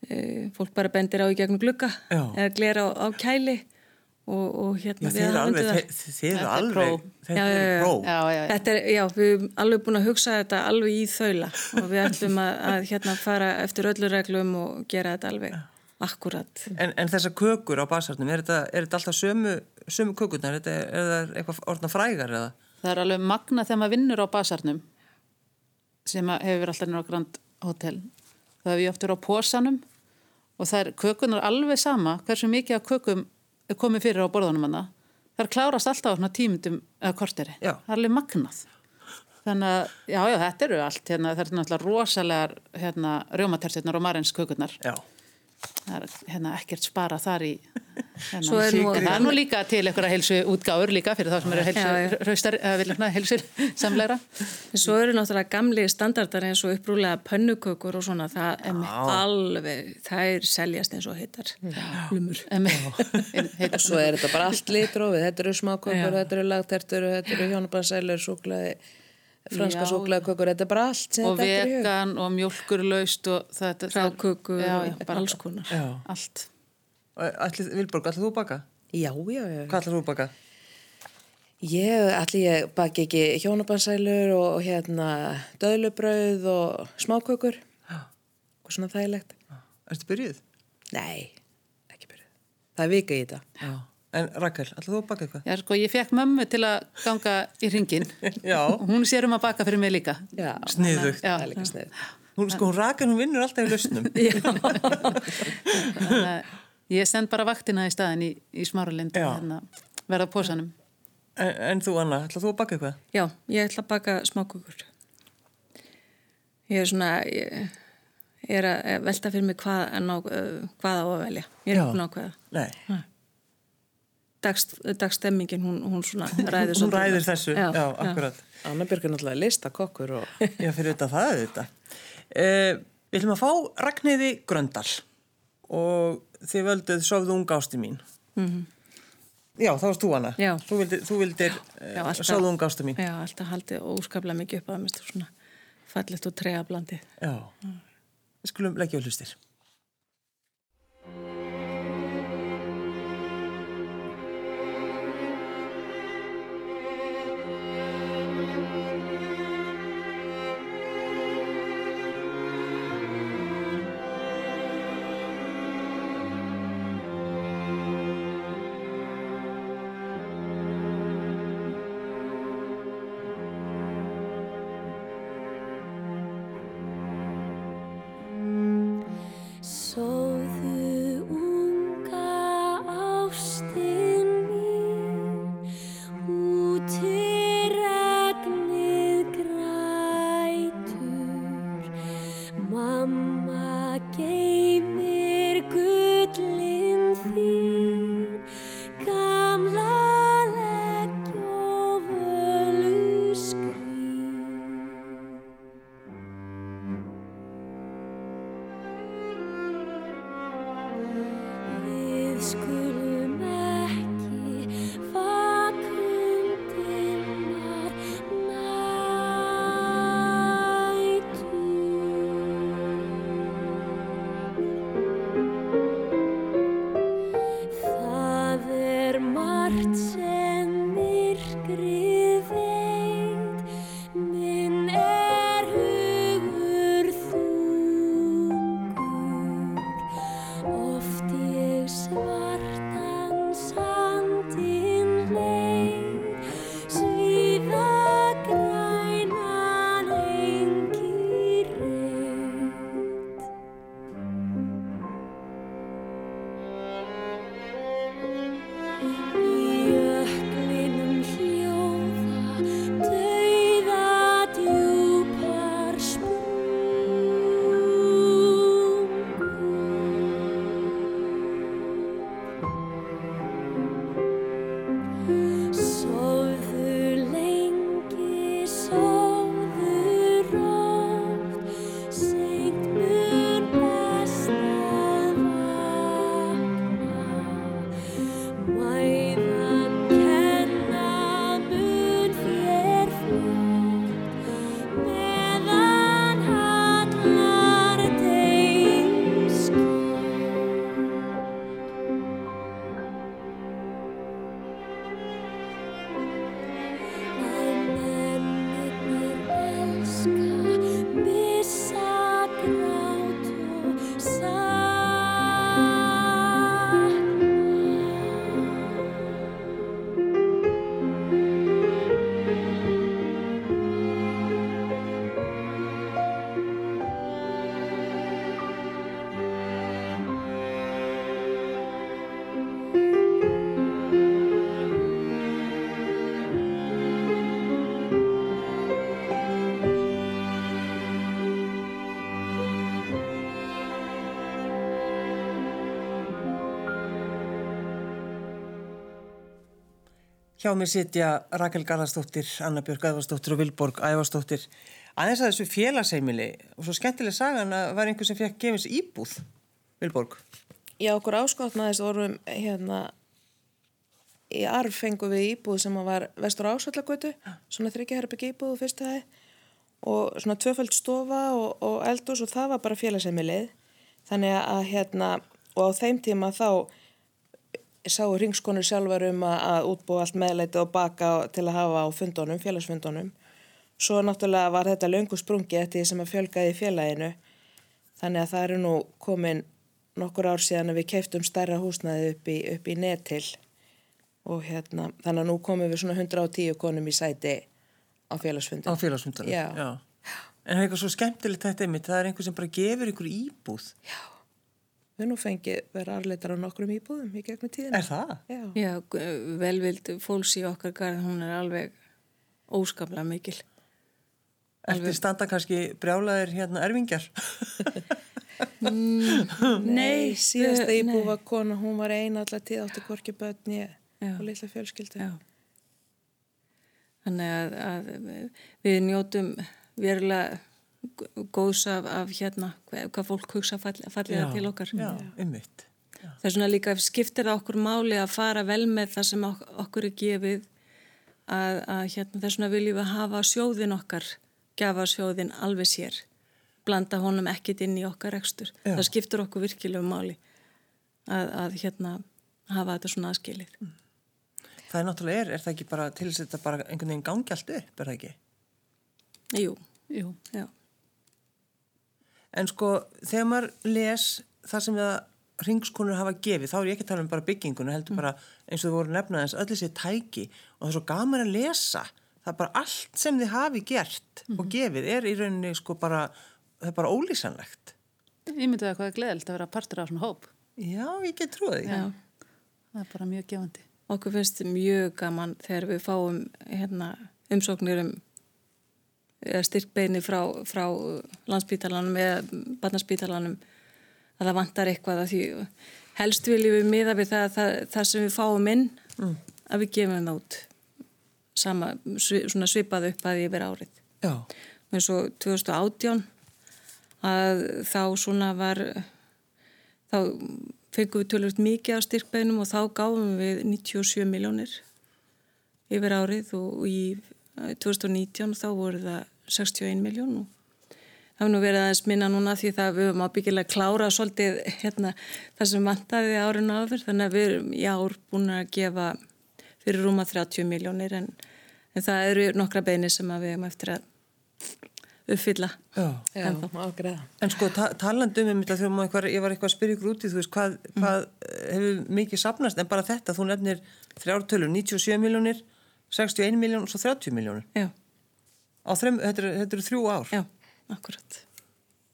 E, fólk bara bendir á í gegnum glugga Já. eða glera á, á kæli og, og Já, hérna þið eru alveg, þið, þið Þetta er alveg, próf. þetta Já, já, er já. próf. Já, já, já. Þetta er, já, við erum alveg búin að hugsa þetta alveg í þaula og við ætlum að, að hérna fara eftir öllu reglum og gera þetta alveg akkurat. En, en þessar kökur á basarnum, er þetta, er þetta alltaf sömu, sömu kökurnar? Er, þetta, er það eitthvað orðna frægar eða? Það er alveg magna þegar maður vinnur á basarnum sem að hefur verið alltaf á Grand Hotel. Það hefur ég oft verið á posanum og það er kökunar alveg sama hversu mikið af kökum er komið fyrir á borðunum hana. Það er klárast alltaf á tímundum eða korteri. Já. Það er alveg magnað. Þannig að, já, já, þetta eru allt, hérna, það er náttúrulega rosalegar, hérna, rjómaterstirnar og marins kökunar. Það er, hérna, ekkert spara þar í. Svo er nú- það er nú líka til einhverja heilsu útgáfur líka fyrir þá sem eru já. hraustar, eða viljum heilsu samleira. En Svo eru náttúrulega gamli standardar eins og upprúlega pönnukökur og svona, það er alveg, það er seljast eins og heitar lumur. Heitar Svo er þetta bara allt litrófið, þetta eru smákökur, þetta eru lagtertur, þetta eru hjónabansælur, súklaði, franska Já. súklaðikökur, þetta er bara allt sem og er vegan og mjölkurlaust og þetta Rákökur já, já, og bara alls konar. Já. allt Vilborg, ætlið þú að baka? Já, já, já. Hvað ætlið þú að baka? Ég, allir ég baki ekki hjónabansælur og, og hérna döðlubrauð og smákökur. Og svona þægilegt. Ertu byrjuð? Nei, ekki byrjuð. Það er vika í þetta. Já. En Rakel, ætlið þú að baka eitthvað? Já, sko, ég fekk mömmu til að ganga í ringin Já. hún sér um að baka fyrir mig líka Já, Sniðugt. Já. það er líka snið. Hún, sko, hún Rakel, hún vinnur alltaf í lausnum. Að ég send bara vaktina í staðin í, í smáralind Já. hérna, verða á posanum En, en þú, Anna, ætlið þú að baka eitthvað? Já, ég ætla að baka smákökur. Ég er svona, ég er að velta fyrir mig hvað, ná, hvað á að velja. Ég er Já. ekki að ákveða. Nei, Dagst, dagstemmingin, hún, hún svona ræður hún ræðir þessu, já, akkurat. Anna Björg er náttúrulega listakokkur og Já, fyrir þetta það auðvitað. Uh, við ætlum að fá Ragnhiði Gröndal og þið völduð sofðu unga ásti mín. Já, það varst þú hana. Já. Þú vildir, þú vildir Já, uh, alltaf- sofðu unga ásti mín. Já, alltaf haldið óskaplega mikið upp að mér svona fallegt og trega blandið. Já. Við skulum leggja á hlustir. Why Hjá mér sitja Rakel Garðarsdóttir, Anna Björk Ævarsdóttir og Vilborg Ævarsdóttir. Aðeins að þessu félagsheimili og svo skemmtileg sagan að var einhver sem fekk gefins íbúð, Vilborg. Já, okkur áskotnaðist vorum hérna í arf fengum við íbúð sem var vestur ásvallagötu, svona þryggjaherbygg íbúð fyrstu hæð og svona tvöföld stofa og, og eldús og það var bara félagsheimilið. Þannig að hérna, og á þeim tíma þá sáu ringskonur sjálfar um að, að útbúa allt meðleiti og baka til að hafa á fundunum, félagsfundunum. Svo náttúrulega var þetta löngu sprungi eftir því sem að fjölgaði félaginu. Þannig að það eru nú komin nokkur ár síðan að við keiftum stærra húsnaði upp í, upp í netil og hérna, þannig að nú komum við svona 110 konum í sæti á félagsfundum. Á félagsfundunum. Já. En það er eitthvað svo skemmtilegt þetta einmitt, það er einhver sem bara gefur ykkur íbúð. Við nú fengið vera arleitar á nokkrum íbúðum í gegnum tíðina. Er það? Já. Já, velvild fólks í okkar garð, hún er alveg óskaplega mikil. Eftir standa kannski brjálaðir hérna erfingjar. Nei, síðasta við- íbú nei. var kona, hún var eina allar tíð börn ég Já. og litla fjölskyldu. Já. Þannig að, að við njótum verulega góðs af, af hérna, hvað, fólk hugsa fall, fallega til okkar. Já, ummitt. Það er svona líka skiptir það okkur máli að fara vel með það sem ok okkur er gefið að, að hérna þess vegna viljum við hafa sjóðin okkar, gefa sjóðin alveg sér, blanda honum ekkit inn í okkar rekstur. Já. Það skiptir okkur virkilega máli að, að hérna hafa þetta svona aðskilið. Það er náttúrulega er, er það ekki bara til þess að þetta bara einhvern veginn gangi allt upp, er það ekki? Jú, Jú, já. En sko, þegar maður les það sem það ringskonur hafa gefið, þá er ég ekki að tala um bara byggingunum, heldur bara eins og þú voru nefnaðins öll þessi tæki og það er svo gaman að lesa. Það er bara allt sem þið hafi gert og gefið er í rauninni sko bara, það er bara ólýsanlegt. ég myndi það hvað er gleðilt að vera partur af svona hóp. Já, ég get trúið því. já. Það er bara mjög gefandi. Okkur finnst mjög gaman þegar við fáum hérna, umsóknir um eða styrkbeini frá, frá landsbítalanum eða barnaspítalanum að það vantar eitthvað að því helst viljum við miða við það, það, það sem við fáum inn að við gefum það út sama, svona svipað upp að yfir árið. Já, eins og 2018 að þá svona var þá fengum við tölvöld mikið af styrkbeinum og þá gáfum við 97 miljónir yfir árið og í 2019 þá voru það 61 miljón og það hefur nú verið aðeins minna núna því það við höfum ábyggilega klára svolítið hérna, það sem vantaði árinu áður þannig að við erum í ár búin að gefa fyrir rúma 30 miljónir en, en það eru nokkra beini sem að við hefum eftir að uppfylla. já. Já, ágreða. En sko, ta talandi um einmitt að þegar ég var eitthvað að spyrja ykkur úti, þú veist, hvað, hvað hefur mikið sapnast, en bara þetta, þú nefnir þrjártölur, 97 miljónir, 61 miljón og svo 30 miljónir. Já, Á þrem, þetta eru þetta þrjú ár. já, akkurat.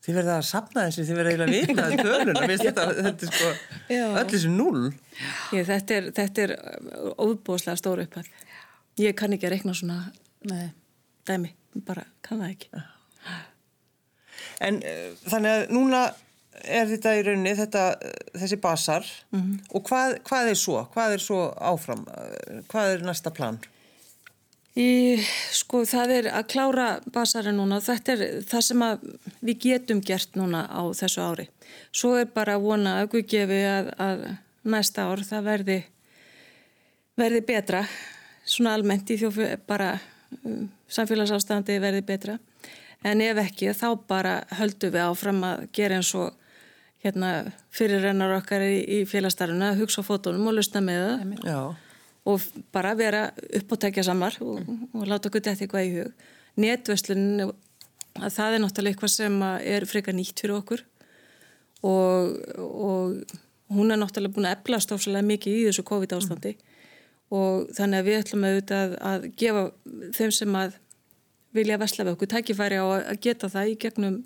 Þið verða að sapna þessi, þið verða eiginlega að vita töluna, veist þetta, þetta er sko, Já. öll þessi null. Ég, þetta er, þetta er óbúslega stóru upphæð. Ég kann ekki að reikna svona Nei. dæmi, bara kann það ekki. En uh, þannig að núna er þetta í rauninni, þetta, uh, þessi basar, og hvað, hvað er svo? Hvað er svo áfram? Uh, Hvað er næsta plan? Í, sko, það er að klára basarinn núna. Þetta er það sem að við getum gert núna á þessu ári. Svo er bara að vona að Guð gefi að, að næsta ár það verði, verði betra. Svona almennt í þjófi bara um, samfélagsástandi verði betra. En ef ekki þá bara höldum við áfram að gera eins og hérna, fyrirrennar okkar í, í félagsstarfuna, að hugsa á fótónum og lusna með það Já, og bara vera uppátækja samar og, og láta okkur þetta eitthvað í hug. Netverslunin, að það er náttúrulega eitthvað sem er frekar nýtt fyrir okkur og, og hún er náttúrulega búin að efla stofsalega mikið í þessu COVID ástandi og þannig að við ætlum auðvitað að, gefa þeim sem að vilja vesla við okkur tækifæri á að geta það í gegnum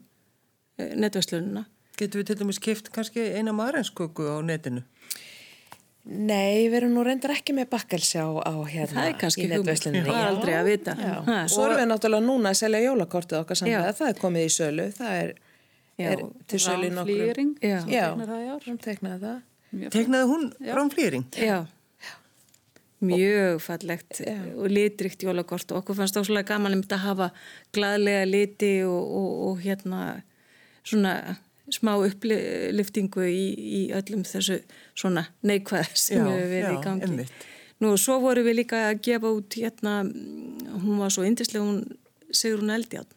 eh, netverslunina. getum við til dæmis kift kannski eina marensköku á netinu? Nei, við erum nú reyndar ekki með bakkelsi á, á hérna Það er kannski í hugmynd. Það er aldrei að vita. Já. Ha. Svo erum við náttúrulega núna að selja jólakortið okkar saman. Já. Það er komið í sölu. Það er, Já. er til sölu. Ránflýring, Já. sem Já, tegnar það í ár. hún teknaði það. Mjög Teknaði hún rámflýring? Já, mjög fallegt og litrikt jólakort og okkur fannst óslulega gaman um þetta að hafa gladlega liti og, og, og hérna svona smá uppliftingu í, í öllum þessu svona neikvæð sem Já, verið já, í gangi. einmitt. Nú, svo voru við líka að gefa út hérna, hún var svo yndislega, hún Sigrún Eldjátt,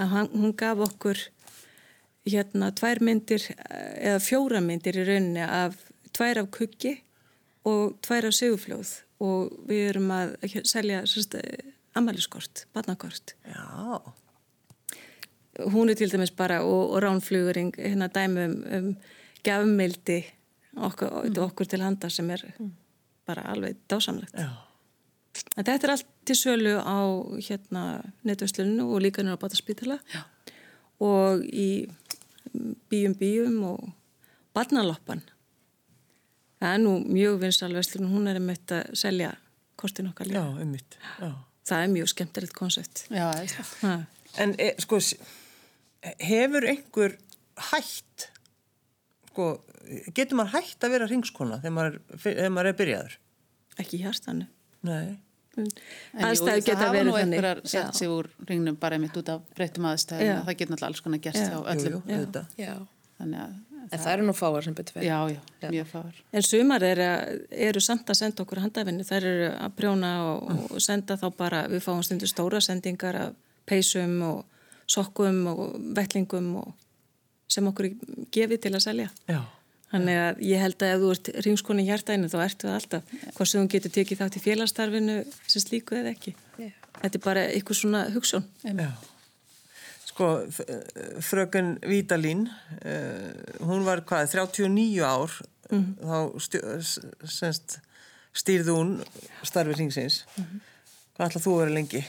að hann, hún gaf okkur hérna tvær myndir eh, eða fjóra myndir í rauninni af tvær af kuggi og tvær af sigurfljóð og við erum að selja amaliskort, barnakort. Já, Hún er til dæmis bara og, og ránflugurinn hérna dæmi um, um gafmildi okkur, okkur til handa sem er bara alveg dásamlegt. já. En þetta er allt til sölu á hérna netversluninu og líka nýra á Bataspítala og í bíum bíum og barnaloppan. Það er nú mjög vinsalverslun, hún er einmitt að selja kortin okkar Já. Já. Það er mjög skemmtilegt koncept. Já, það er. Ha. En e, sko, hefur einhver hætt, sko, getur maður hætt að vera ringskona þegar maður, er- þegar maður er byrjaður? Ekki hjartanu. Nei. Jú, Aðstæður það geta hafa verið nú þannig. einhverjar sett Já. sig úr ringnum bara einmitt út af breyttum aðstæðum. Já. Það getur náttúrulega alls konar gerst Já. Jú, öllum. jú, auðvitað. Já. Þannig að, En það eru nú fáar sem betur fyrir. já, já, mjög fáar. En sumar er, eru samt að senda okkur handafinni. Þær eru að prjóna og, og senda þá bara, við fáum stundur stóra sendingar af peysum og sokkum og vettlingum og sem okkur gefið til að selja. Já. Þannig að ég held að ef þú ert ringskoni í hjartæðinu þá ertu það alltaf hvort sem þú getur tekið þátt í félagsstarfinu sem slíku eða ekki. Já. Þetta er bara eitthvað svona hugsun. Já. Sko, eh, fröken Vítalín, uh, hún var hvað, 39 ár, þá stjó, s- semst, stýrði hún starfið ringsins. Hvað ætlað þú að vera lengi?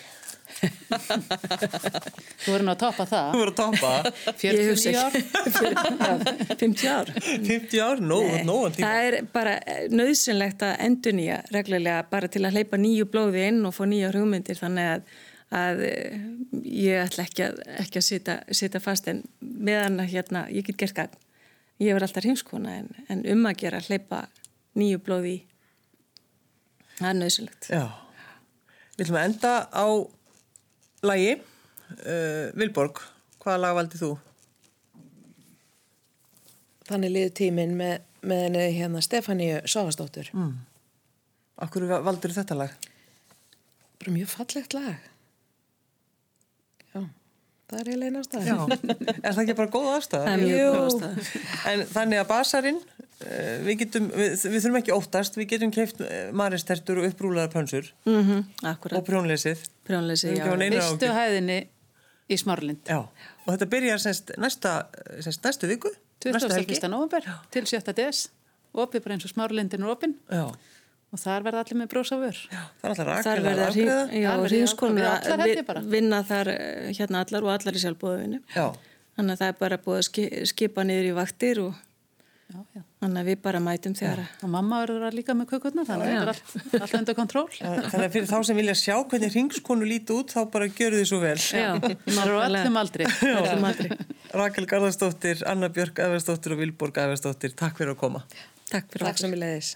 Þú verður nú að toppa það. Þú voru að toppa 49 ár. Já, 50 ár. 50 ár, nó, nóan tíma. Það er bara nöðsynlegt að endur nýja reglulega bara til að hleypa nýju blóði inn og fá nýja hugmyndir þannig að, að eh, ég ætla ekki að, ekki að sita, sita fast en meðan að hérna, ég get gert gagn. Ég verð alltaf hringskona en, en um að gera hleypa nýju blóði í. Það er nöðsynlegt. Já. Við ætlum að enda á lagi. Uh, Vilborg, hvaða lag valdi þú? Þannig liður tíminn með, með hérna Stefáníu Sáfastóttur. Mm. Akkur valdur þetta lag? Bara mjög fallegt lag. Já, það er eiginlega einn ástæð. Já. er það ekki bara góð aðstæða? Það er mjög góð ástæða. En þannig að basarinn, við, getum, við, við þurfum ekki óttast, við getum keift maristertur og upprúlaðar pönsur Mm -hmm, og prjónleysið. prjónleysi, Við já. ágjur. hæðinni í Smárlind. Já, og þetta byrjar semst næsta, semst næstu viku, næstu helgi. 21. november til 7. des. Opið bara eins og Smárlindin er opinn og þar verða allir með brósa vör. já, það er alltaf Þar verða allar að vinna þar eh, hérna allar og allar í sjálfbóðavinu. Já, Þannig að það er bara búið að ski- skipa niður í vaktir og Já, já. Þannig að við bara mætum þegar að Og mamma verður að líka með kökurnar, þannig að þetta er allt, allt undir kontról. þannig að fyrir þá sem vilja sjá hvernig ringskonu líti út, þá bara gjöru þið svo vel. Já, Það eru aldri. öllum aldri. Rakel Garðarsdóttir, Anna Björk Ævarsdóttir og Vilborg Ævarsdóttir, takk fyrir að koma. Takk fyrir Takk sem ég leiðis.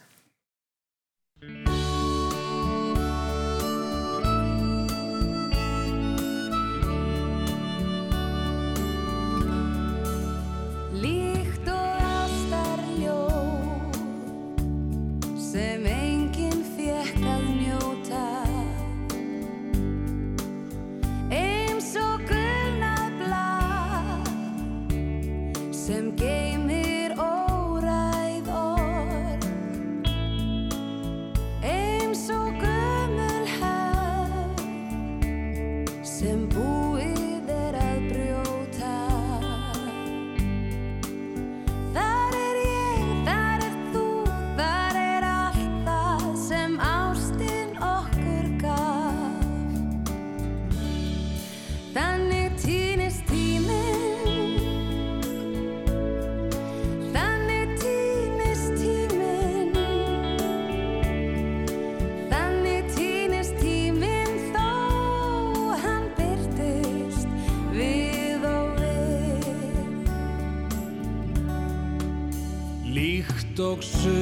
Sem geymir przy